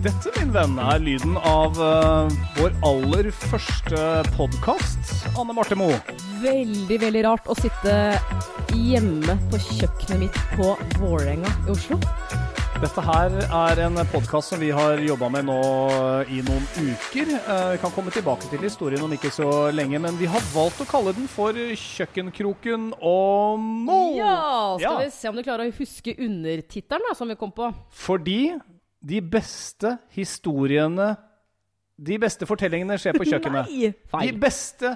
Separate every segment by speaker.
Speaker 1: Dette, min venn, er lyden av uh, vår aller første podkast, Anne Marte Moe.
Speaker 2: Veldig, veldig rart å sitte hjemme på kjøkkenet mitt på Vålerenga i Oslo.
Speaker 1: Dette her er en podkast som vi har jobba med nå i noen uker. Eh, Vi kan komme tilbake til historien om ikke så lenge, men vi har valgt å kalle den for Kjøkkenkroken og Mo.
Speaker 2: Ja, skal
Speaker 1: Ja.
Speaker 2: vi se om du klarer å huske undertittelen som vi kom på.
Speaker 1: Fordi de beste historiene De beste fortellingene skjer på kjøkkenet.
Speaker 2: Nei,
Speaker 1: De beste,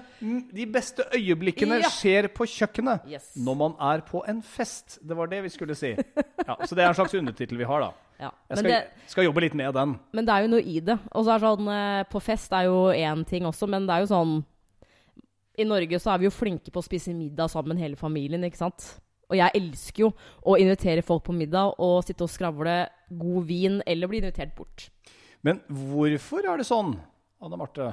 Speaker 1: de beste øyeblikkene
Speaker 2: Ja.
Speaker 1: skjer på kjøkkenet
Speaker 2: Yes.
Speaker 1: når man er på en fest. Det var det vi skulle si. Ja, så det er en slags undertittel vi har, da.
Speaker 2: Ja.
Speaker 1: Jeg skal,
Speaker 2: det,
Speaker 1: skal jobbe litt med den.
Speaker 2: men det er jo noe i det. Og så er sånn, eh, på fest er jo én ting også, men det er jo sånn I Norge så er vi jo flinke på å spise middag sammen hele familien, ikke sant? Og jeg elsker jo å invitere folk på middag og sitte og skravle god vin, eller bli invitert bort.
Speaker 1: Men hvorfor er det sånn, Anne Marte,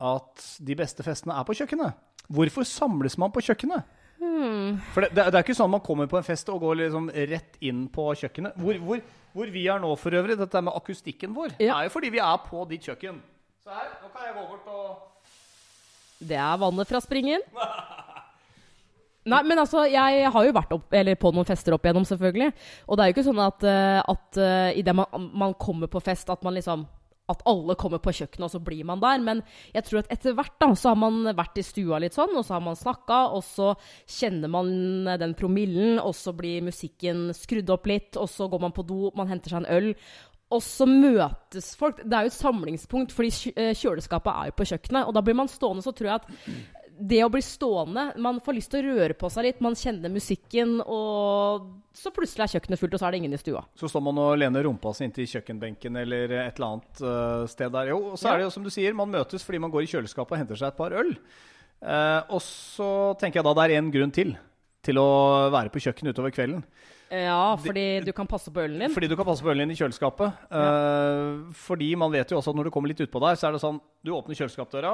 Speaker 1: at de beste festene er på kjøkkenet? Hvorfor samles man på kjøkkenet?
Speaker 2: Hmm.
Speaker 1: For det, det, det er ikke sånn man kommer på en fest og går liksom rett inn på kjøkkenet. Hvor, hvor, hvor vi er nå for øvrig, dette med akustikken vår,
Speaker 2: Ja.
Speaker 1: er jo fordi vi er på ditt kjøkken. Så her, nå kan jeg gå bort og
Speaker 2: Det er vannet fra springen. Nei, men altså, jeg har jo vært opp, på noen fester opp igjennom, selvfølgelig. Og det er jo ikke sånn at, uh, at uh, idet man, man kommer på fest, at man liksom at alle kommer på kjøkkenet, og så blir man der. Men jeg tror at etter hvert da, så har man vært i stua litt sånn, og så har man snakka, og så kjenner man den promillen, og så blir musikken skrudd opp litt, og så går man på do, man henter seg en øl. Og så møtes folk. Det er jo et samlingspunkt, fordi eh, kjøleskapet er jo på kjøkkenet. Og da blir man stående, så tror jeg at det å bli stående Man får lyst til å røre på seg litt, man kjenner musikken, og så plutselig er kjøkkenet fullt, og så er det ingen i stua.
Speaker 1: Så står man og lener rumpa si inntil kjøkkenbenken eller et eller annet uh, sted der. Jo, og så
Speaker 2: Ja.
Speaker 1: er det jo som du sier, man møtes fordi man går i kjøleskapet og henter seg et par øl. Uh, og så tenker jeg da det er én grunn til til å være på kjøkkenet utover kvelden.
Speaker 2: Ja, fordi du kan passe på ølen din.
Speaker 1: Fordi du kan passe på ølen din i kjøleskapet. Eh, fordi man vet jo også at når du kommer litt utpå der, så er det sånn Du åpner kjøleskapsdøra.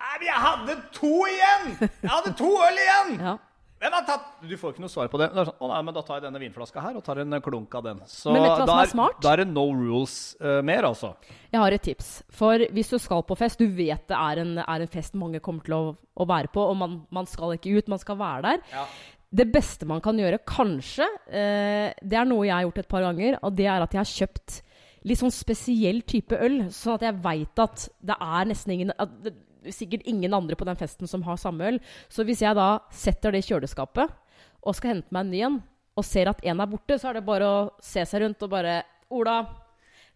Speaker 1: Nei, men jeg hadde to igjen! Jeg hadde to øl igjen!
Speaker 2: Ja.
Speaker 1: Hvem har tatt Du får ikke noe svar på det. det sånn, å nei, men Da tar jeg denne vinflaska her og tar en klunk av den. Så
Speaker 2: Men vet du hva som er smart?
Speaker 1: Da er det no rules uh, mer, altså.
Speaker 2: Jeg har et tips. For hvis du skal på fest, du vet det er en, er en fest mange kommer til å, å være på, og man, man skal ikke ut, man skal være der.
Speaker 1: Ja.
Speaker 2: Det beste man kan gjøre, kanskje, eh, det er noe jeg har gjort et par ganger, og det er at jeg har kjøpt litt sånn spesiell type øl, sånn at jeg veit at det er nesten ingen at det, Sikkert ingen andre på den festen som har samme øl. Så hvis jeg da setter det i kjøleskapet og skal hente meg en ny en, og ser at en er borte, så er det bare å se seg rundt og bare Ola,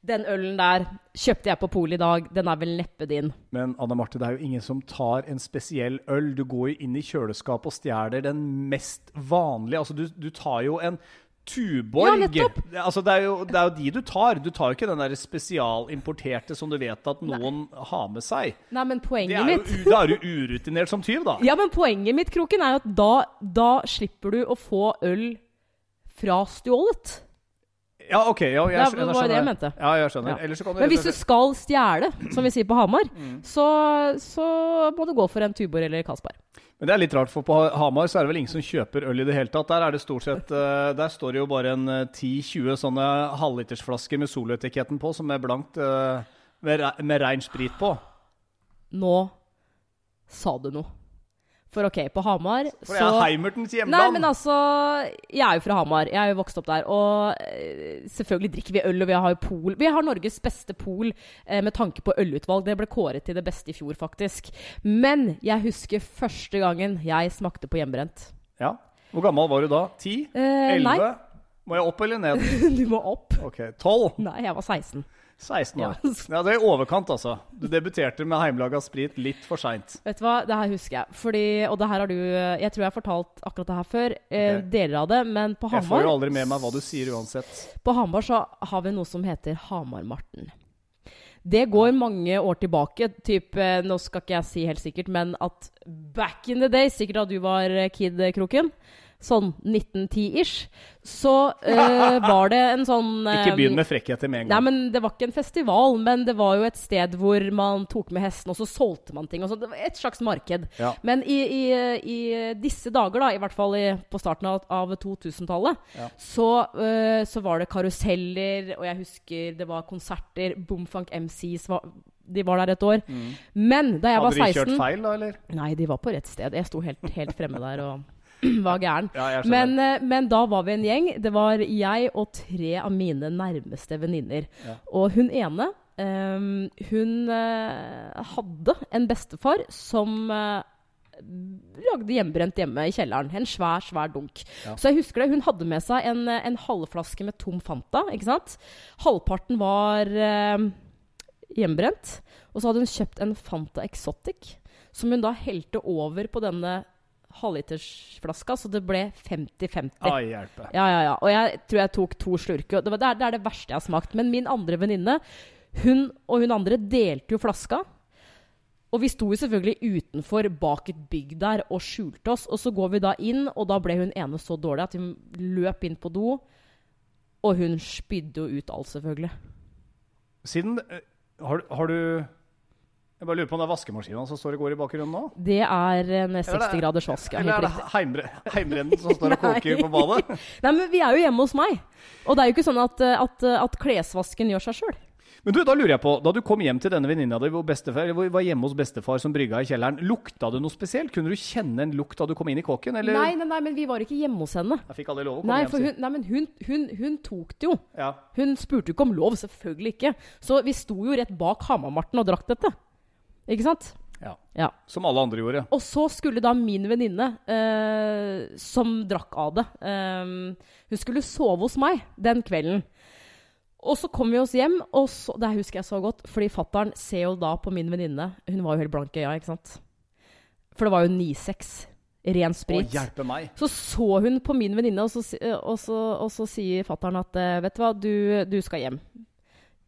Speaker 2: den ølen der kjøpte jeg på polet i dag. Den er vel neppe din.
Speaker 1: Men Anne Marte, det er jo ingen som tar en spesiell øl. Du går jo inn i kjøleskapet og stjeler den mest vanlige. Altså, du, du tar jo en Tuborg.
Speaker 2: Ja.
Speaker 1: Det- Altså, det, er jo, det er jo de du tar. Du tar jo ikke den der spesialimporterte som du vet at noen har med seg.
Speaker 2: Nei, men
Speaker 1: Det
Speaker 2: poenget
Speaker 1: er
Speaker 2: mitt
Speaker 1: da er du urutinert som tyv, da.
Speaker 2: Ja, men poenget mitt, Kroken, er jo at da, da slipper du å få øl fra stjålet.
Speaker 1: Ja, ok. Ja, jeg,
Speaker 2: Det var det jeg mente.
Speaker 1: Ja, jeg skjønner.
Speaker 2: Ja.
Speaker 1: Du
Speaker 2: Men hvis du skal stjele, som vi sier på Hamar,
Speaker 1: Mm.
Speaker 2: så, så må du gå for en Tuborg eller Carlsberg.
Speaker 1: Men det er litt rart, for på Hamar så er det vel ingen som kjøper øl i det hele tatt. Der er det stort sett eh, Der står det jo bare en eh, 10-20 sånne halvlitersflasker med soloetiketten på, som er blankt eh, med, re- med rein sprit på.
Speaker 2: Nå sa du noe. For ok, på Hamar
Speaker 1: For det er Heimertens hjemland!
Speaker 2: Nei, men altså Jeg er jo fra Hamar. Jeg er jo vokst opp der. Og eh, selvfølgelig drikker vi øl, og vi har jo pol. Vi har Norges beste pol eh, med tanke på ølutvalg. Det ble kåret til det beste i fjor, faktisk. Men jeg husker første gangen jeg smakte på hjemmebrent.
Speaker 1: Ja. Hvor gammel var du da? 10?
Speaker 2: Eh,
Speaker 1: 11? Må jeg opp eller ned?
Speaker 2: du må opp.
Speaker 1: Ok, 12?
Speaker 2: Nei, jeg var 16.
Speaker 1: 16 år.
Speaker 2: Ja.
Speaker 1: Det er i overkant, altså. Du debuterte med heimelaga sprit litt for seint.
Speaker 2: Vet du hva, det her husker jeg. Fordi, og det her har du Jeg tror jeg har fortalt akkurat det her før. Eh, Deler av det. Men på
Speaker 1: Jeg får jo aldri med meg hva du sier uansett.
Speaker 2: På Hamar så har vi noe som heter Hamar-Marten. Det går mange år tilbake. Typ, eh, nå skal ikke jeg si helt sikkert, men at back in the day, sikkert da du var eh, kid, Kroken, sånn 1910-ish, så uh, var det en sånn
Speaker 1: Ikke
Speaker 2: eh,
Speaker 1: begynn med frekkheter med en gang.
Speaker 2: Nei, men Det var ikke en festival, men det var jo et sted hvor man tok med hesten, og så solgte man ting. Det var et slags marked.
Speaker 1: Ja.
Speaker 2: Men i, i, i disse dager, da, i hvert fall i, på starten av, av 2000-tallet,
Speaker 1: Ja.
Speaker 2: så, uh, så var det karuseller, og jeg husker det var konserter. Boomfunk MCs var, de var der et år. Men da jeg
Speaker 1: Mm. Hadde
Speaker 2: var
Speaker 1: de kjørt feil, da, eller?
Speaker 2: Nei, de var på rett sted. Jeg sto helt, helt fremme der og var gæren.
Speaker 1: Ja.
Speaker 2: Men, eh, men da var vi en gjeng. Det var jeg og tre av mine nærmeste venninner.
Speaker 1: Ja.
Speaker 2: Og hun ene um, Hun uh, hadde en bestefar som uh, lagde hjemmebrent hjemme i kjelleren. En svær, svær dunk.
Speaker 1: Ja.
Speaker 2: Så jeg husker det. Hun hadde med seg en, en halvflaske med tom Fanta. ikke sant? Halvparten var eh, hjemmebrent. Og så hadde hun kjøpt en Fanta Exotic, som hun da helte over på denne halvlitersflaska, så det ble 50-50.
Speaker 1: Ai, hjelpe.
Speaker 2: Ja, ja, ja. Og jeg tror jeg tok to slurker. Det, var, det, er, det er det verste jeg har smakt. Men min andre venninne, hun og hun andre delte jo flaska. Og vi sto jo selvfølgelig utenfor bak et bygg der og skjulte oss. Og så går vi da inn, og da ble hun ene så dårlig at hun løp inn på do. Og hun spydde jo ut alt, selvfølgelig.
Speaker 1: Siden eh, har, har du Jeg bare lurer på om det er vaskemaskinen som står og går i bakgrunnen nå?
Speaker 2: Det er en
Speaker 1: er-
Speaker 2: 60 graders vask.
Speaker 1: Eller er det heimbre, heimbrennen som står og koker på badet?
Speaker 2: Nei, men vi er jo hjemme hos meg. Og det er jo ikke sånn at, at, at klesvasken gjør seg sjøl.
Speaker 1: Men du, da lurer jeg på, da du kom hjem til denne venninna di, hvor bestefar, hvor- var hjemme hos bestefar som brygga i kjelleren, lukta det noe spesielt? Kunne du kjenne en lukt da du kom inn i kåken, eller?
Speaker 2: Nei, nei, nei, men vi var ikke hjemme hos henne.
Speaker 1: Jeg fikk aldri lov å komme
Speaker 2: Nei,
Speaker 1: hjem,
Speaker 2: hun, nei, men hun, hun, hun tok det jo.
Speaker 1: Ja.
Speaker 2: Hun spurte jo ikke om lov, selvfølgelig ikke. Så vi sto jo rett bak Hamar-Marten og drakk dette. Ikke sant?
Speaker 1: ja.
Speaker 2: Ja.
Speaker 1: Som alle andre gjorde.
Speaker 2: Og så skulle da min venninne, eh, som drakk av det eh, Hun skulle sove hos meg den kvelden. Og så kom vi oss hjem, og så, det husker jeg så godt, fordi fattern ser jo da på min venninne Hun var jo helt blank i øya, ikke sant? For det var jo 9-6. Ren
Speaker 1: Å,
Speaker 2: sprit.
Speaker 1: hjelpe meg.
Speaker 2: Så så hun på min venninne, og, så og, så, og så sier fattern at eh, Vet du hva, du, du skal hjem.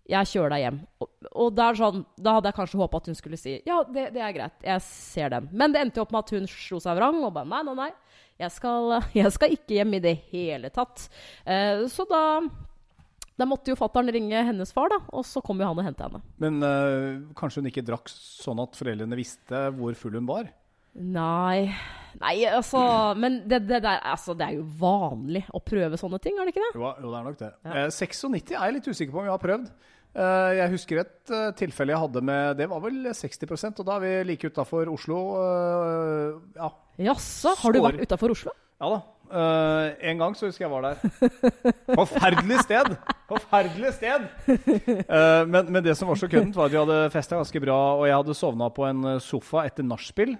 Speaker 2: Jeg kjører deg hjem. Og, og sånn, da hadde jeg kanskje håpa at hun skulle si ja, det, det er greit, jeg ser den. Men det endte jo opp med at hun slo seg vrang og bare nei, nei, nei. Jeg skal, jeg skal ikke hjem i det hele tatt. Eh, så da, da måtte jo fattern ringe hennes far, da, og så kom jo han og hente henne.
Speaker 1: Men eh, kanskje hun ikke drakk sånn at foreldrene visste hvor full hun var?
Speaker 2: Nei Nei, altså Men det, det der altså, Det er jo vanlig å prøve sånne ting, er det ikke det?
Speaker 1: Jo, jo det er nok det.
Speaker 2: Ja.
Speaker 1: Eh, 96 er jeg litt usikker på om jeg har prøvd. Eh, jeg husker et eh, tilfelle jeg hadde med Det var vel 60% og da er vi like utafor Oslo. eh, ja.
Speaker 2: Jaså, har du vært utafor Oslo?
Speaker 1: ja da. En gang så husker jeg var der. Forferdelig sted! Forferdelig sted! Men, men det som var så køddent, var at vi hadde festa ganske bra, og jeg hadde sovna på en sofa etter nachspiel.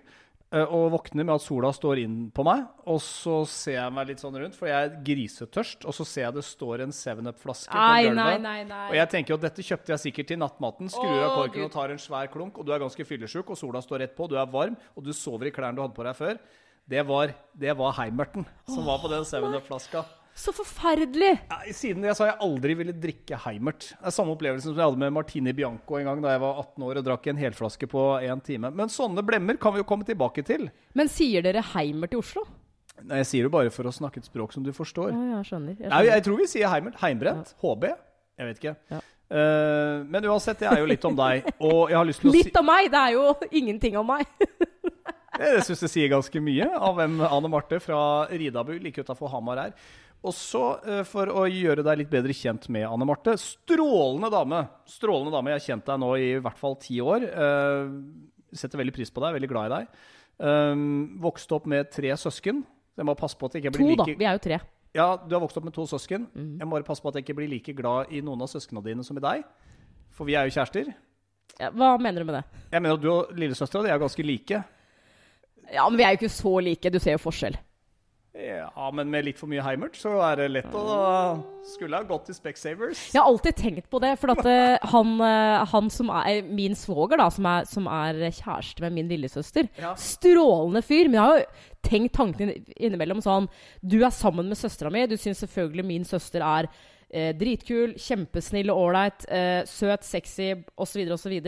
Speaker 1: Eh, Og våkner med at sola står inn på meg, og så ser jeg meg litt sånn rundt, for jeg er grisetørst. Og så ser jeg det står en 7-Up-flaske på gulvet. Og jeg tenker jo at dette kjøpte jeg sikkert til nattmaten. Skrur av korken
Speaker 2: Gud.
Speaker 1: og tar en svær klunk, og du er ganske fyllesyk, og sola står rett på, du er varm, og du sover i klærne du hadde på deg før. Det var, det var Heimerten som var på den 7-Up-flaska.
Speaker 2: Så forferdelig!
Speaker 1: Ja, siden det sa jeg aldri ville drikke Heimert. Det er samme opplevelsen som jeg hadde med Martini Bianco en gang da jeg var 18 år og drakk en helflaske på én time. Men sånne blemmer kan vi jo komme tilbake til.
Speaker 2: Men sier dere Heimert i Oslo?
Speaker 1: Nei, Jeg sier det bare for å snakke et språk som du forstår.
Speaker 2: Ja, jeg skjønner. Jeg
Speaker 1: Nei, jeg tror vi sier Heimert. Heimbrent. HB. Jeg vet ikke.
Speaker 2: Ja.
Speaker 1: Uh, men uansett, det er jo litt om deg. Og jeg har lyst til å si
Speaker 2: Litt om meg! Det er jo ingenting om meg.
Speaker 1: Jeg syns det sier ganske mye av hvem Anne Marte fra Ridabu like utafor Hamar er. Og så, eh, for å gjøre deg litt bedre kjent med Anne Marte Strålende dame! Strålende dame. Jeg har kjent deg nå i hvert fall ti år. Eh, setter veldig pris på deg, veldig glad i deg. Um, vokste opp med tre søsken. Jeg må passe på at jeg ikke
Speaker 2: To,
Speaker 1: blir
Speaker 2: da. Vi er jo tre.
Speaker 1: Ja, du har vokst opp med to søsken. Jeg må bare passe på at jeg ikke blir like glad i noen av søsknene dine som i deg. For vi er jo kjærester.
Speaker 2: Ja, hva mener du med det?
Speaker 1: Jeg mener at du og lillesøstera di er ganske like.
Speaker 2: Ja, men vi er jo ikke så like. Du ser jo forskjell.
Speaker 1: Ja, men med litt for mye Heimert, så er det lett å Skulle ha gått til Specsavers.
Speaker 2: Jeg har alltid tenkt på det, for at eh, han, eh, han som er min svoger, da, som er, som er kjæreste med min lillesøster
Speaker 1: Ja.
Speaker 2: Strålende fyr. Men jeg har jo tenkt tanken innimellom sånn Du er sammen med søstera mi. Du syns selvfølgelig min søster er eh, dritkul, kjempesnill og ålreit, eh, søt, sexy osv. osv.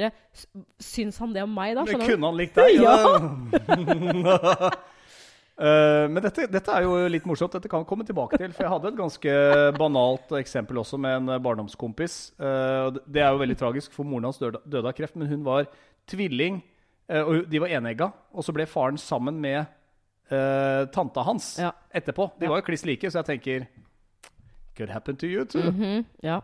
Speaker 2: Syns han det om meg da?
Speaker 1: Men kunne han likt deg?
Speaker 2: Ja.
Speaker 1: Eh, men dette, dette er jo litt morsomt. Dette kan vi komme tilbake til. For jeg hadde et ganske banalt eksempel også med en barndomskompis. Eh, det- er jo veldig tragisk, for moren hans døde, døde av kreft. Men hun var tvilling, eh, og de var enegga. Og så ble faren sammen med tanta hans
Speaker 2: Ja.
Speaker 1: etterpå. De var jo kliss like, så jeg tenker Could happen to you too.
Speaker 2: Mhm, ja.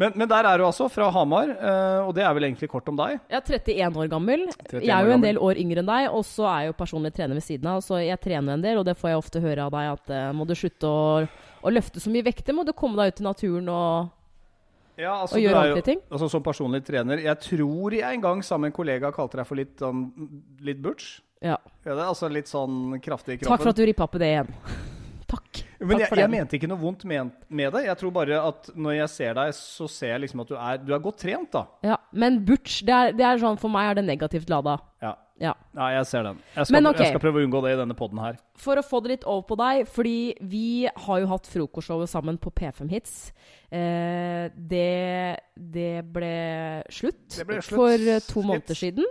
Speaker 1: men, men der er du altså, fra Hamar. eh, og det er vel egentlig kort om deg?
Speaker 2: Jeg er 31 år gammel.
Speaker 1: 31
Speaker 2: Jeg er jo en del år yngre enn deg, og så er jeg jo personlig trener ved siden av. Så jeg trener en del, og det får jeg ofte høre av deg at eh, må du slutte å, å løfte så mye vekter, må du komme deg ut i naturen og
Speaker 1: Ja, altså,
Speaker 2: Og gjøre ordentlige ting?
Speaker 1: Altså, som personlig trener Jeg tror jeg en gang sammen med en kollega kalte deg for litt, um, litt butch.
Speaker 2: Ja.
Speaker 1: Ja, det altså litt sånn kraftig i kroppen.
Speaker 2: Takk for at du rippa opp i det igjen. Takk.
Speaker 1: Men jeg, jeg mente ikke noe vondt med, med det. Jeg tror bare at når jeg ser deg, så ser jeg liksom at du er, du er godt trent, da.
Speaker 2: Ja, Men butch, det er, det er sånn for meg er det negativt lada.
Speaker 1: Ja.
Speaker 2: Ja.
Speaker 1: ja, jeg ser den. Jeg skal,
Speaker 2: Men okay.
Speaker 1: jeg skal prøve å unngå det i denne poden her.
Speaker 2: For å få det litt over på deg, fordi vi har jo hatt frokostshowet sammen på P5 Hits. Eh, det, det ble slutt,
Speaker 1: Det ble slutt.
Speaker 2: for eh, to
Speaker 1: Litt.
Speaker 2: måneder siden.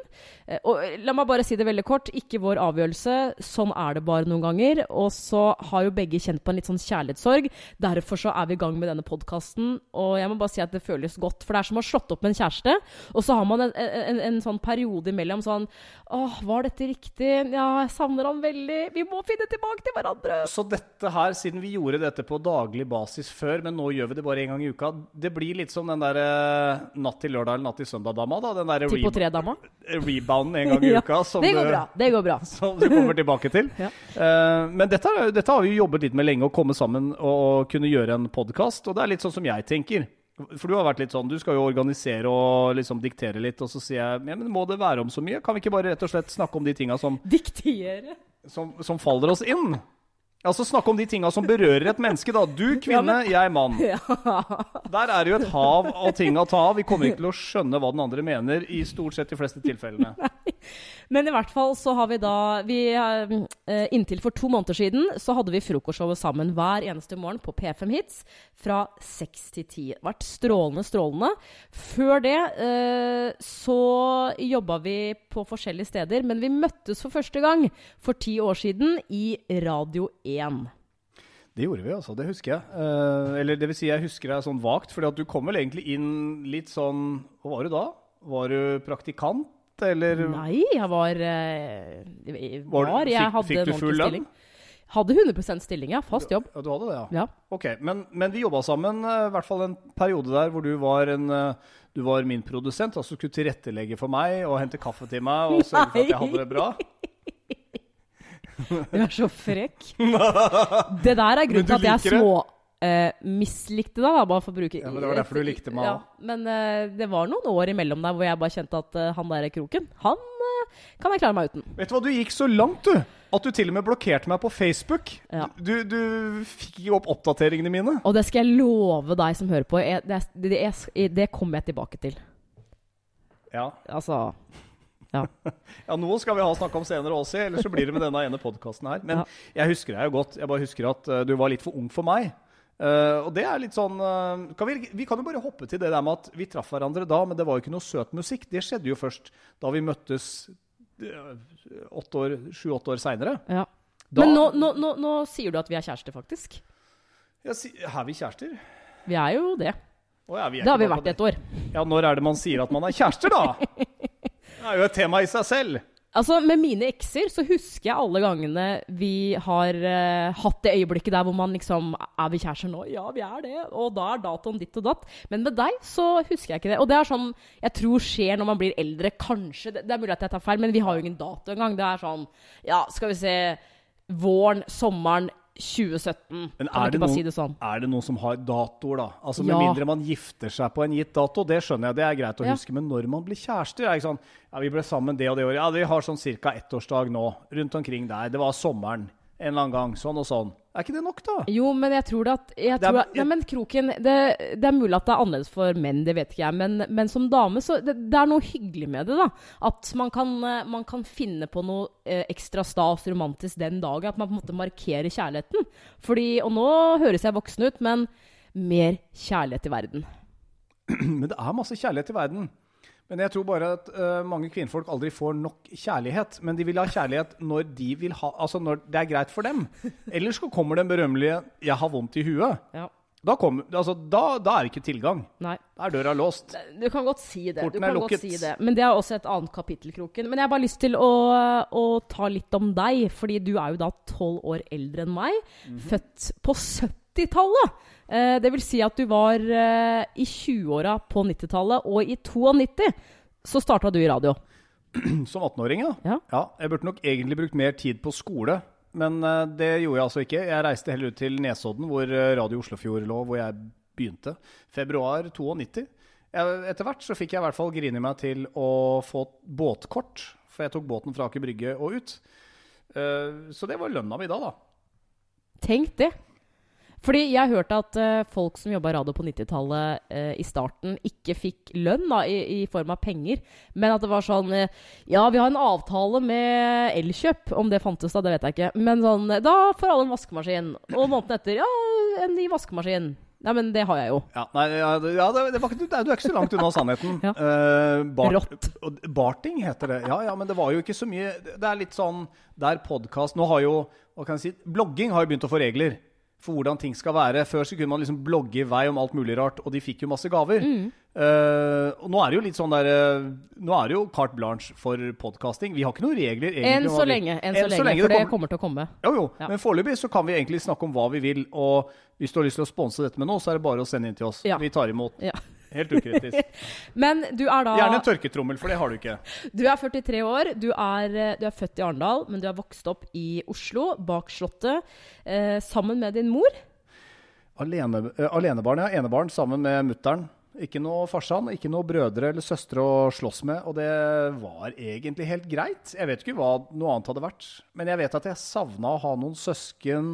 Speaker 2: Eh, og eh, la meg bare si det veldig kort. Ikke vår avgjørelse. Sånn er det bare noen ganger. Og så har jo begge kjent på en litt sånn kjærlighetssorg. Derfor så er vi i gang med denne podkasten. Og jeg må bare si at det føles godt. For det er som å ha slått opp med en kjæreste, og så har man en, en, en sånn periode imellom sånn Åh, var dette riktig? Ja, jeg savner han veldig. Vi må finne tilbake til hverandre.
Speaker 1: Så dette her, siden vi gjorde dette på daglig basis før, men nå gjør vi det bare én gang i uka, det blir litt som den der eh, natt til lørdag eller natt til søndag-dama, da. Den der
Speaker 2: Ti
Speaker 1: reba rebounden en gang i
Speaker 2: Ja,
Speaker 1: uka. Som
Speaker 2: Det går bra. Det går bra.
Speaker 1: som du kommer tilbake til.
Speaker 2: Ja.
Speaker 1: uh, men dette, dette har vi jo jobbet litt med lenge, å komme sammen og, og kunne gjøre en podkast. Og det er litt sånn som jeg tenker. For du har vært litt sånn, du skal jo organisere og liksom diktere litt, og så sier jeg ja, men må det være om så mye? Kan vi ikke bare rett og slett snakke om de tinga som,
Speaker 2: Diktere.
Speaker 1: som, som faller oss inn? Altså snakke om de tinga som berører et menneske, da. Du kvinne, jeg mann. Der er det jo et hav av ting å ta av. Vi kommer ikke til å skjønne hva den andre mener i stort sett de fleste tilfellene.
Speaker 2: Men i hvert fall så har vi da vi, eh, Inntil for to måneder siden så hadde vi frokostshowet sammen hver eneste morgen på P5 Hits fra seks til ti. Det har vært strålende, strålende. Før det eh, så jobba vi på forskjellige steder, men vi møttes for første gang for ti år siden i Radio 1.
Speaker 1: Det gjorde vi, altså. Det husker jeg. Eh, eller det vil si, jeg husker deg sånn vagt, fordi at du kom vel egentlig inn litt sånn Hva var du da? Var du praktikant, eller
Speaker 2: Nei, jeg var, eh, jeg
Speaker 1: Var
Speaker 2: var, Jeg
Speaker 1: fikk- fikk du full lønn?
Speaker 2: Hadde 100% stilling, ja. Fast jobb.
Speaker 1: Ja, du hadde det, ja.
Speaker 2: Ja.
Speaker 1: Ok, Men, men vi jobba sammen eh, i hvert fall en periode der hvor du var, en, eh, du var min produsent. Altså skulle tilrettelegge for meg og hente kaffe til meg og sørge for at jeg hadde det bra.
Speaker 2: Du er så frekk. Det der er grunnen til at jeg små Uh, mislikte deg, da, bare for å bruke
Speaker 1: Ja, men det var derfor du likte meg
Speaker 2: Ja, men uh, det var noen år imellom der hvor jeg bare kjente at uh, han der kroken, han kan jeg klare meg uten.
Speaker 1: Vet du hva, du gikk så langt, du. At du til og med blokkerte meg på Facebook.
Speaker 2: Ja.
Speaker 1: Du, du fikk jo opp oppdateringene mine.
Speaker 2: Og det skal jeg love deg som hører på, jeg, det, det, det, det kommer jeg tilbake til.
Speaker 1: Ja.
Speaker 2: Altså Ja.
Speaker 1: Ja, Noe skal vi ha snakka om senere også, ellers så blir det med denne ene podkasten her. Men
Speaker 2: Ja.
Speaker 1: jeg husker deg jo godt. Jeg bare husker at eh, du var litt for ung for meg. Uh, og det er litt sånn uh, kan vi, vi kan jo bare hoppe til det der med at vi traff hverandre da, men det var jo ikke noe søt musikk. Det skjedde jo først da vi møttes sju-åtte år seinere.
Speaker 2: ja. Men nå, nå, nå, nå sier du at vi er kjærester, faktisk.
Speaker 1: Ja, si- Er vi kjærester?
Speaker 2: Vi er jo det.
Speaker 1: Oh, ja, vi
Speaker 2: Det har vi vært i et år.
Speaker 1: Ja, når er det man sier at man er kjærester, da? Det er jo et tema i seg selv.
Speaker 2: Altså, Med mine ekser så husker jeg alle gangene vi har uh, hatt det øyeblikket der hvor man liksom Er vi kjærester nå? Ja, vi er det. Og da er datoen ditt og datt. Men med deg så husker jeg ikke det. Og det er sånn jeg tror skjer når man blir eldre. Kanskje. Det, det er mulig at jeg tar feil, men vi har jo ingen dato engang. Det er sånn Ja, skal vi se Våren, sommeren 2017.
Speaker 1: Men er det, noen,
Speaker 2: si det sånn?
Speaker 1: er det noen som har datoer, da? Altså Med
Speaker 2: Ja.
Speaker 1: mindre man gifter seg på en gitt dato, det skjønner jeg, det er greit å
Speaker 2: Ja.
Speaker 1: huske. Men når man blir kjærester, er ikke sånn Ja, vi ble sammen det og det året. Ja, vi har sånn ca. ettårsdag nå. Rundt omkring der. Det var sommeren en eller annen gang. Sånn og sånn. Er ikke det nok, da?
Speaker 2: Jo, men jeg tror det at jeg
Speaker 1: Det er-
Speaker 2: tror at, Nei, men Kroken det, det er mulig at det er annerledes for menn, det vet ikke jeg. Men, men som dame, så det, det er noe hyggelig med det. da At man kan, eh, man kan finne på noe eh, ekstra stas romantisk den dagen. At man på en måte markerer kjærligheten. Fordi, Og nå høres jeg voksen ut, men mer kjærlighet i verden.
Speaker 1: Men det er masse kjærlighet i verden. Men jeg tror bare at uh, mange kvinnfolk aldri får nok kjærlighet. Men de vil ha kjærlighet når de vil ha Altså når det er greit for dem. Ellers så kommer den berømmelige 'jeg har vondt i huet'.
Speaker 2: Ja.
Speaker 1: Da, kom, altså, da, da er det ikke tilgang.
Speaker 2: Nei.
Speaker 1: Da er døra låst.
Speaker 2: Du kan godt si det.
Speaker 1: Porten
Speaker 2: du
Speaker 1: er lukket.
Speaker 2: si det. Men det er også et annet kapittel, Kroken. Men jeg har bare lyst til å, å ta litt om deg. Fordi du er jo da tolv år eldre enn meg.
Speaker 1: Mhm.
Speaker 2: Født på 70-tallet. Eh, det vil si at du var eh, i 20-åra på 90-tallet, og i 92 så starta du i radio.
Speaker 1: Som 18-åring, ja.
Speaker 2: Ja.
Speaker 1: Jeg burde nok egentlig brukt mer tid på skole. Men øh, det gjorde jeg altså ikke. Jeg reiste heller ut til Nesodden, hvor øh, Radio Oslofjord lå, hvor jeg begynte. Februar 92. Jeg, etter hvert så fikk jeg i hvert fall grine meg til å få båtkort. For jeg tok båten fra Aker Brygge og ut. Eh, så det var lønna mi da, da.
Speaker 2: Tenk det. Fordi jeg hørte at uh, folk som jobba i radio på 90-tallet uh, i starten, ikke fikk lønn da, i, i form av penger. Men at det var sånn uh, Ja, vi har en avtale med Elkjøp. Om det fantes da, det vet jeg ikke. Men sånn Da får alle en vaskemaskin. Og måneden etter Ja, en ny vaskemaskin. Nei, men det har jeg jo.
Speaker 1: Ja, nei, ja, ja det, det var ikke, du, du er ikke så langt unna sannheten.
Speaker 2: Ja.
Speaker 1: uh, bar-
Speaker 2: Rått.
Speaker 1: Barting heter det. Ja, ja, men det var jo ikke så mye Det er litt sånn der podkast Nå har jo hva kan jeg si, Blogging har jo begynt å få regler for hvordan ting skal være. Før så kunne man liksom blogge i vei om alt mulig rart, og de fikk jo masse gaver.
Speaker 2: Mm.
Speaker 1: Uh, og nå er det jo litt sånn der uh, Nå er det jo carte blanche for podkasting. Vi har ikke noen regler. egentlig
Speaker 2: Enn så lenge. Enn så lenge,
Speaker 1: det
Speaker 2: for det
Speaker 1: kommer-
Speaker 2: kommer til å komme.
Speaker 1: Jo, jo.
Speaker 2: Ja.
Speaker 1: Men foreløpig så kan vi egentlig snakke om hva vi vil. Og hvis du har lyst til å sponse dette med noe, så er det bare å sende inn til oss.
Speaker 2: Ja.
Speaker 1: Vi tar imot.
Speaker 2: Ja.
Speaker 1: Helt ukritisk.
Speaker 2: Men du er da
Speaker 1: Gjerne en tørketrommel, for det har du ikke.
Speaker 2: Du er 43 år, du er, du er født i Arendal, men du er vokst opp i Oslo, bak Slottet, eh, sammen med din mor.
Speaker 1: Alene, uh, alenebarn, ja. Enebarn sammen med mutter'n. Ikke noe farsan, ikke noe brødre eller søstre å slåss med. Og det var egentlig helt greit. Jeg vet ikke hva noe annet hadde vært. Men jeg vet at jeg savna å ha noen søsken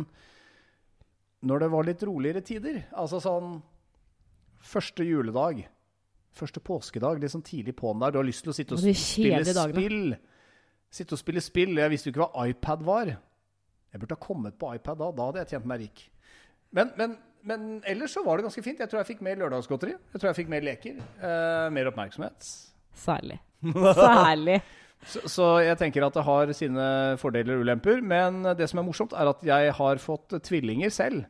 Speaker 1: når det var litt roligere tider. Altså sånn Første juledag. Første påskedag, litt sånn tidlig på'n der. Du har lyst til å sitte og spille spill. Sitte og spille spill. Jeg visste jo ikke hva iPad var. Jeg burde ha kommet på iPad da. Da hadde jeg tjent meg rik. Men, men, men ellers så var det ganske fint. Jeg tror jeg fikk mer lørdagsgodteri. Jeg tror jeg fikk mer leker. eh, mer oppmerksomhet.
Speaker 2: Særlig. Særlig.
Speaker 1: Så, så jeg tenker at det har sine fordeler og ulemper. Men det som er morsomt, er at jeg har fått tvillinger selv.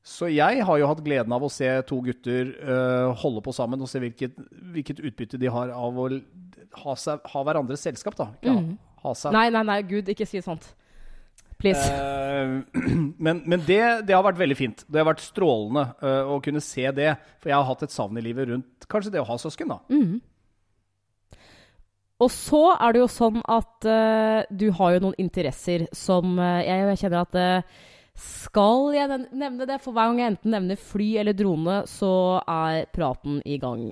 Speaker 1: Så jeg har jo hatt gleden av å se to gutter uh, holde på sammen og se hvilket, hvilket utbytte de har av å ha, seg, ha hverandres selskap. da. Ja, mm. ha seg.
Speaker 2: Nei, nei, nei, gud, ikke si sånt. Please.
Speaker 1: Uh, men men det, det har vært veldig fint. Det har vært strålende uh, å kunne se det. For jeg har hatt et savn i livet rundt kanskje det å ha søsken, da.
Speaker 2: Og så er det jo sånn at du har jo noen interesser som jeg, jeg kjenner at Skal jeg nevne det? For hver gang jeg enten nevner fly eller drone, så er praten i gang.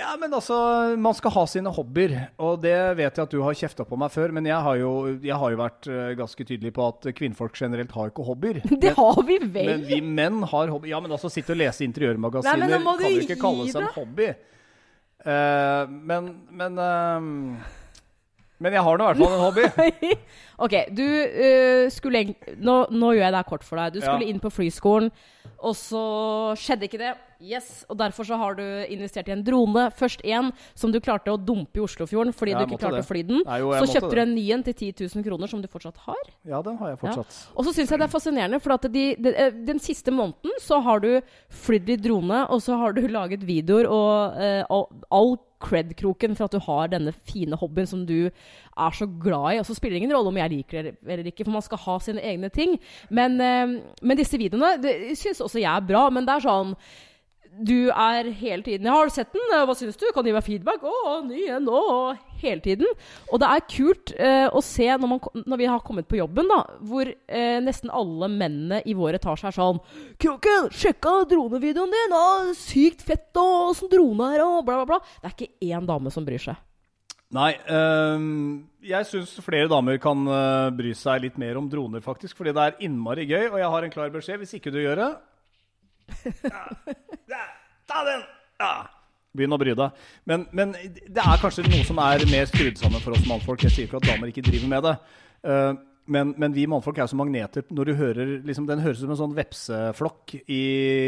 Speaker 1: Ja, men altså, man skal ha sine hobbyer. Og det vet jeg at du har kjefta på meg før, men jeg har jo, jeg har jo vært eh, ganske tydelig på at kvinnfolk generelt har ikke hobbyer.
Speaker 2: Det har vi vel!
Speaker 1: Men vi menn har hobbyer. Ja, men altså sitte og lese interiørmagasiner
Speaker 2: Nei,
Speaker 1: kan
Speaker 2: du
Speaker 1: jo ikke kalles en hobby. Uh, men men uh, Men jeg har nå i hvert fall en hobby.
Speaker 2: ok, du uh, skulle egentlig nå, nå gjør jeg det her kort for deg. Du skulle
Speaker 1: Ja.
Speaker 2: inn på flyskolen, og så skjedde ikke det. Yes, Og derfor så har du investert i en drone. Først en som du klarte å dumpe i Oslofjorden fordi
Speaker 1: Ja,
Speaker 2: du ikke klarte
Speaker 1: det.
Speaker 2: å fly den.
Speaker 1: Nei, jo,
Speaker 2: så kjøpte du en ny en til 10 000 kroner, som du fortsatt har.
Speaker 1: Ja, den har jeg fortsatt.
Speaker 2: Og så syns jeg det er fascinerende, for de, de, eh, den siste måneden så har du flydd i drone, og så har du laget videoer og uh, all, all cred-kroken for at du har denne fine hobbyen som du er så glad i. Og så spiller det ingen rolle om jeg liker det eller ikke, for man skal ha sine egne ting. Men, eh, men disse videoene det syns også jeg er bra, men det er sånn du er hele tiden 'Har du sett den? Eh, Hva syns du? Kan du gi meg feedback?' 'Å, ny en nå!' Hele tiden. Og det er kult eh, å se når, man, når vi har kommet på jobben, da, hvor eh, nesten alle mennene i vår etasje er sånn 'Kroken, sjekka dronevideoen din! Å, sykt fett! Og åssen drone er, og bla, bla, bla.' Det er ikke én dame som bryr seg.
Speaker 1: Nei, Um, jeg syns flere damer kan uh, bry seg litt mer om droner, faktisk. Fordi det er innmari gøy, og jeg har en klar beskjed. Hvis ikke du gjør det ja, ja, Ta den! Ja. Begynn å bry deg. Men, men det er kanskje noe som er mer skrudd sammen for oss mannfolk. Jeg sier ikke at damer ikke driver med det. Uh, men, men vi mannfolk er jo som magneter. Når du hører, liksom, Den høres ut som en sånn vepseflokk i,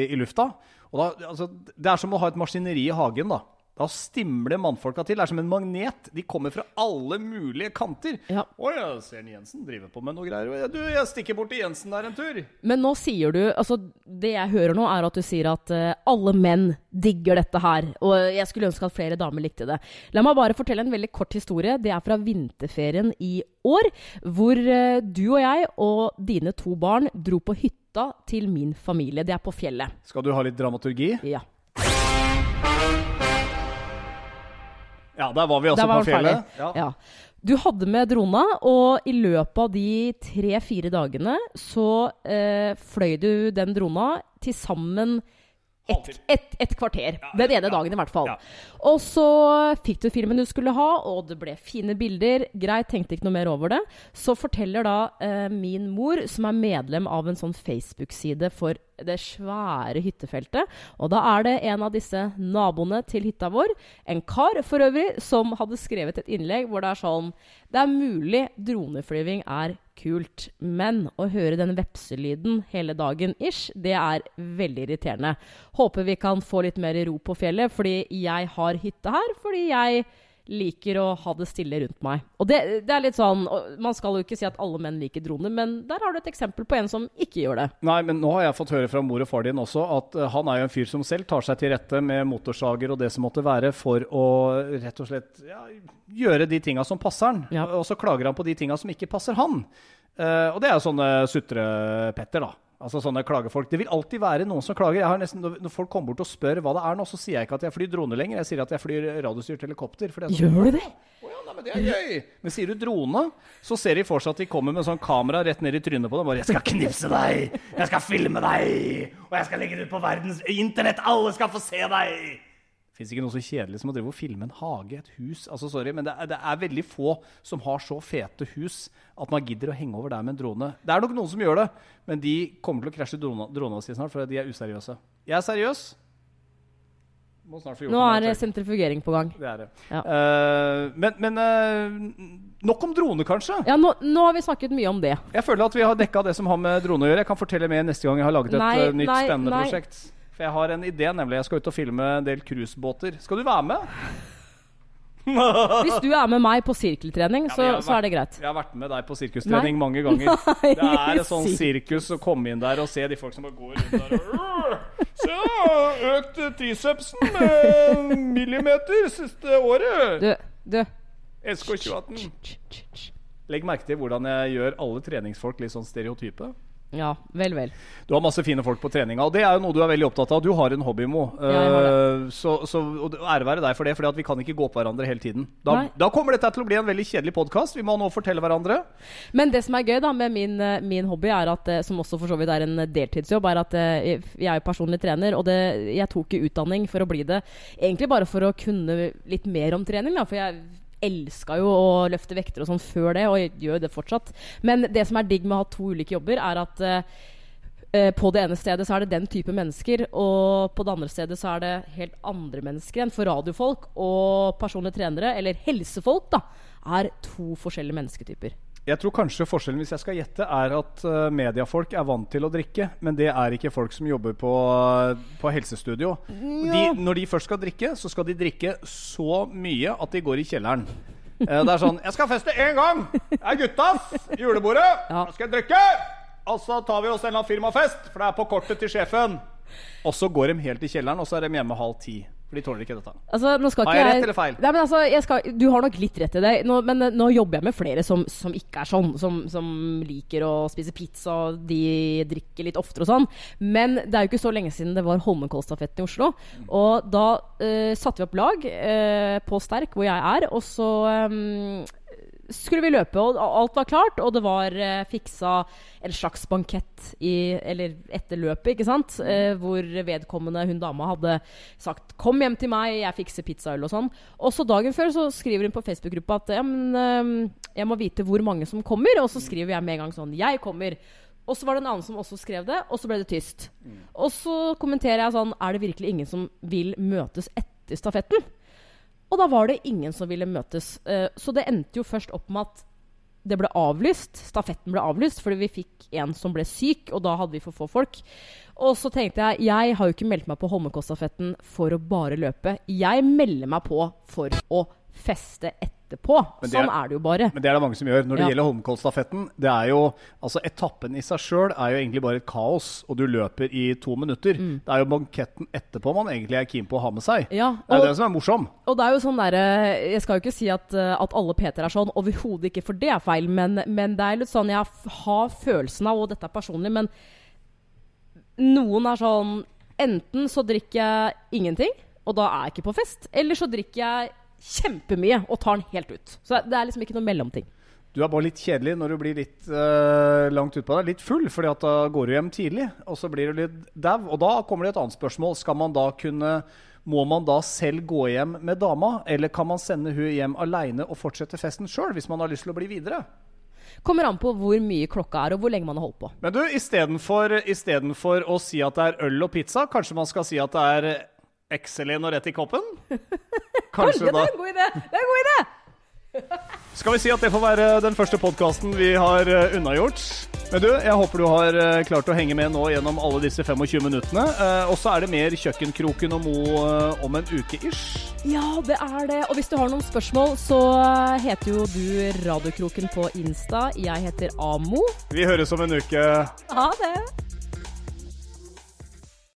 Speaker 1: i lufta. Og da, altså, det er som å ha et maskineri i hagen. da. Da stimler mannfolka til. Det er som en magnet. De kommer fra alle mulige kanter.
Speaker 2: Ja.
Speaker 1: Å ja, ser Jensen driver på med noe greier. Du, jeg stikker bort til Jensen der en tur.
Speaker 2: Men nå sier du Altså, det jeg hører nå, er at du sier at uh, alle menn digger dette her. Og jeg skulle ønske at flere damer likte det. La meg bare fortelle en veldig kort historie. Det er fra vinterferien i år, hvor uh, du og jeg og dine to barn dro på hytta til min familie. Det er på fjellet.
Speaker 1: Skal du ha litt dramaturgi?
Speaker 2: Ja.
Speaker 1: Ja, der var vi også
Speaker 2: var
Speaker 1: på fjellet. Ja.
Speaker 2: Ja. Du hadde med drona, og i løpet av de tre-fire dagene så eh, fløy du den drona til sammen
Speaker 1: et,
Speaker 2: et, et kvarter.
Speaker 1: Ja,
Speaker 2: Den ene
Speaker 1: ja.
Speaker 2: dagen, i hvert fall.
Speaker 1: Ja.
Speaker 2: Og så fikk du filmen du skulle ha, og det ble fine bilder. Greit, tenkte ikke noe mer over det. Så forteller da eh, min mor, som er medlem av en sånn Facebook-side for det svære hyttefeltet. Og da er det en av disse naboene til hytta vår, en kar for øvrig, som hadde skrevet et innlegg hvor det er sånn Det er mulig droneflyving er kult, men å høre den vepselyden hele dagen ish, det er veldig irriterende. Håper vi kan få litt mer ro på fjellet, fordi jeg har hytte her. Fordi jeg liker å ha det stille rundt meg. Og det, det er litt sånn Man skal jo ikke si at alle menn liker droner, men der har du et eksempel på en som ikke gjør det.
Speaker 1: Nei, men nå har jeg fått høre fra mor og far din også at eh, han er jo en fyr som selv tar seg til rette med motorsager og det som måtte være, for å rett og slett ja, gjøre de tinga som passer han.
Speaker 2: Ja.
Speaker 1: Og så klager han på de tinga som ikke passer han. Uh, og det er jo sånne sutrepetter, da. Altså sånne klagefolk. Det vil alltid være noen som klager. Jeg har nesten, når folk kommer bort og spør hva det er nå, så sier jeg ikke at jeg flyr drone lenger. Jeg sier at jeg flyr radiostyrt helikopter. For det er sånn,
Speaker 2: Gjør du det?
Speaker 1: å ja, nei, men det er gøy! Men sier du drone, så ser de for seg at de kommer med sånn kamera rett ned i trynet på dem. Bare 'Jeg skal knipse deg! Jeg skal filme deg! Og jeg skal legge det ut på verdens internett! Alle skal få se deg!' Fins ikke noe så kjedelig som å drive og filme en hage, et hus. Altså, sorry, men det er, det er veldig få som har så fete hus at man gidder å henge over der med en drone. Det er nok noen som gjør det, men de kommer til å krasje drona, drona si snart, for de er useriøse. Jeg er seriøs.
Speaker 2: Nå er det
Speaker 1: det.
Speaker 2: sentrifugering på gang.
Speaker 1: Det er det.
Speaker 2: Ja.
Speaker 1: Uh, men men uh, nok om drone, kanskje?
Speaker 2: Ja, nå, nå har vi snakket mye om det.
Speaker 1: Jeg føler at vi har dekka det som har med drone å gjøre. Jeg kan fortelle mer neste gang jeg har laget et
Speaker 2: Nei,
Speaker 1: eh, nytt
Speaker 2: nei,
Speaker 1: spennende
Speaker 2: nei.
Speaker 1: prosjekt. For jeg har en idé, nemlig. Jeg skal ut og filme en del cruisebåter. Skal du være med?
Speaker 2: Hvis du er med meg på sirkeltrening,
Speaker 1: Ja,
Speaker 2: så,
Speaker 1: men
Speaker 2: så er det greit.
Speaker 1: Jeg har vært med deg på sirkustrening
Speaker 2: Nei.
Speaker 1: mange ganger.
Speaker 2: Nei,
Speaker 1: Det er et sånn sirkus å komme inn der og se de folk som bare går rundt der og Se, økt tricepsen med millimeter siste året!
Speaker 2: Du, du.
Speaker 1: SK2018. Legg merke til hvordan jeg gjør alle treningsfolk litt sånn stereotype.
Speaker 2: Ja, vel, vel.
Speaker 1: Du har masse fine folk på treninga, og det er jo noe du er veldig opptatt av. Du har en hobby, Mo.
Speaker 2: Ja,
Speaker 1: Eh, så, så og ære være deg for det, for vi kan ikke gå på hverandre hele tiden. Da, da kommer dette til å bli en veldig kjedelig podkast. Vi må nå fortelle hverandre.
Speaker 2: Men det som er gøy da med min, eh, min hobby, er at, eh, som også for så vidt er en deltidsjobb, er at jeg er jo personlig trener, og det, jeg tok utdanning for å bli det. Egentlig bare for å kunne litt mer om trening, da, for jeg elska jo å løfte vekter og sånn før det, og gjør det fortsatt. Men det som er digg med å ha to ulike jobber, er at eh, på det ene stedet så er det den type mennesker, og på det andre stedet så er det helt andre mennesker enn for radiofolk og personlige trenere, eller helsefolk, da, er to forskjellige mennesketyper.
Speaker 1: Jeg tror kanskje forskjellen hvis jeg skal gjette er at eh, mediafolk er vant til å drikke, men det er ikke folk som jobber på, på helsestudio. De, når de først skal drikke, så skal de drikke så mye at de går i kjelleren. Eh, det er sånn 'Jeg skal feste én gang! Det er guttas! Julebordet!
Speaker 2: Ja.
Speaker 1: Nå skal jeg drikke!' Og så tar vi oss en eller annen firmafest, for det er på kortet til sjefen. Og så går de helt i kjelleren, og så er de hjemme halv ti. For de tåler ikke dette.
Speaker 2: Altså, skal
Speaker 1: Har jeg rett eller feil?
Speaker 2: Nei, men altså, skal, du har nok litt rett i det. Nå, men eh, nå jobber jeg med flere som, som ikke er sånn. Som, som liker å spise pizza, de drikker litt oftere og sånn. Men det er jo ikke så lenge siden det var Holmenkollstafetten i Oslo. Og da uh, satte vi opp lag uh, på Sterk, hvor jeg er, og så eh, skulle vi løpe, og alt var klart, og det var eh, fiksa en slags bankett i, eller etter løpet, ikke sant? Eh, hvor vedkommende, hun dama, hadde sagt 'kom hjem til meg, jeg fikser pizzaøl' og sånn. Og så dagen før så skriver hun på Facebook-gruppa at ja, men, eh, jeg må vite hvor mange som kommer, og så skriver jeg med en gang sånn 'jeg kommer'. Og så var det en annen som også skrev det, og så ble det tyst. Og så kommenterer jeg sånn 'er det virkelig ingen som vil møtes etter stafetten'? Og da var det ingen som ville møtes. Eh, så det endte jo først opp med at det ble avlyst. Stafetten ble avlyst fordi vi fikk en som ble syk, og da hadde vi for få folk. Og så tenkte jeg jeg har jo ikke meldt meg på Holmenkollstafetten for å bare løpe. Jeg melder meg på for å feste etterpå.
Speaker 1: Er-
Speaker 2: sånn er det jo bare.
Speaker 1: Men det er det mange som gjør. Når det
Speaker 2: Ja.
Speaker 1: gjelder Holmenkollstafetten, det er jo Altså, etappen i seg sjøl er jo egentlig bare et kaos, og du løper i to minutter. Det er jo banketten etterpå man egentlig er keen på å ha med seg.
Speaker 2: Ja, og,
Speaker 1: Det er jo det som er morsom.
Speaker 2: og det er jo sånn derre Jeg skal jo ikke si at, eh, at alle Peter er sånn, overhodet ikke, for det er feil, men, men det er litt sånn Jeg har følelsen av, og dette er personlig, men noen er sånn Enten så drikker jeg ingenting, og da er jeg ikke på fest, eller så drikker jeg kjempemye og tar den helt ut. Så det er liksom ikke noe mellomting.
Speaker 1: Du er bare litt kjedelig når du blir litt uh, langt utpå deg. Litt full, fordi at da går du hjem tidlig, og så blir du litt dau. Og da kommer det et annet spørsmål. Skal man da kunne Må man da selv gå hjem med dama, eller kan man sende hun hjem aleine og fortsette festen sjøl, hvis man har lyst til å bli videre?
Speaker 2: Kommer an på hvor mye klokka er, og hvor lenge man har holdt på.
Speaker 1: Men du, istedenfor å si at det er øl og pizza, kanskje man skal si at det er Excelen og rett i koppen? Kanskje
Speaker 2: det
Speaker 1: da
Speaker 2: er en god idé! Det er en god idé!
Speaker 1: Skal vi si at det får være den første podkasten vi har eh, unnagjort? Men du, jeg håper du har eh, klart å henge med nå gjennom alle disse 25 minuttene. Eh, og så er det mer Kjøkkenkroken og Mo om en uke ish.
Speaker 2: Ja, det er det. Og hvis du har noen spørsmål, så heter jo du Radiokroken på Insta. Jeg heter Amo.
Speaker 1: Vi høres om en uke.
Speaker 2: Ha det!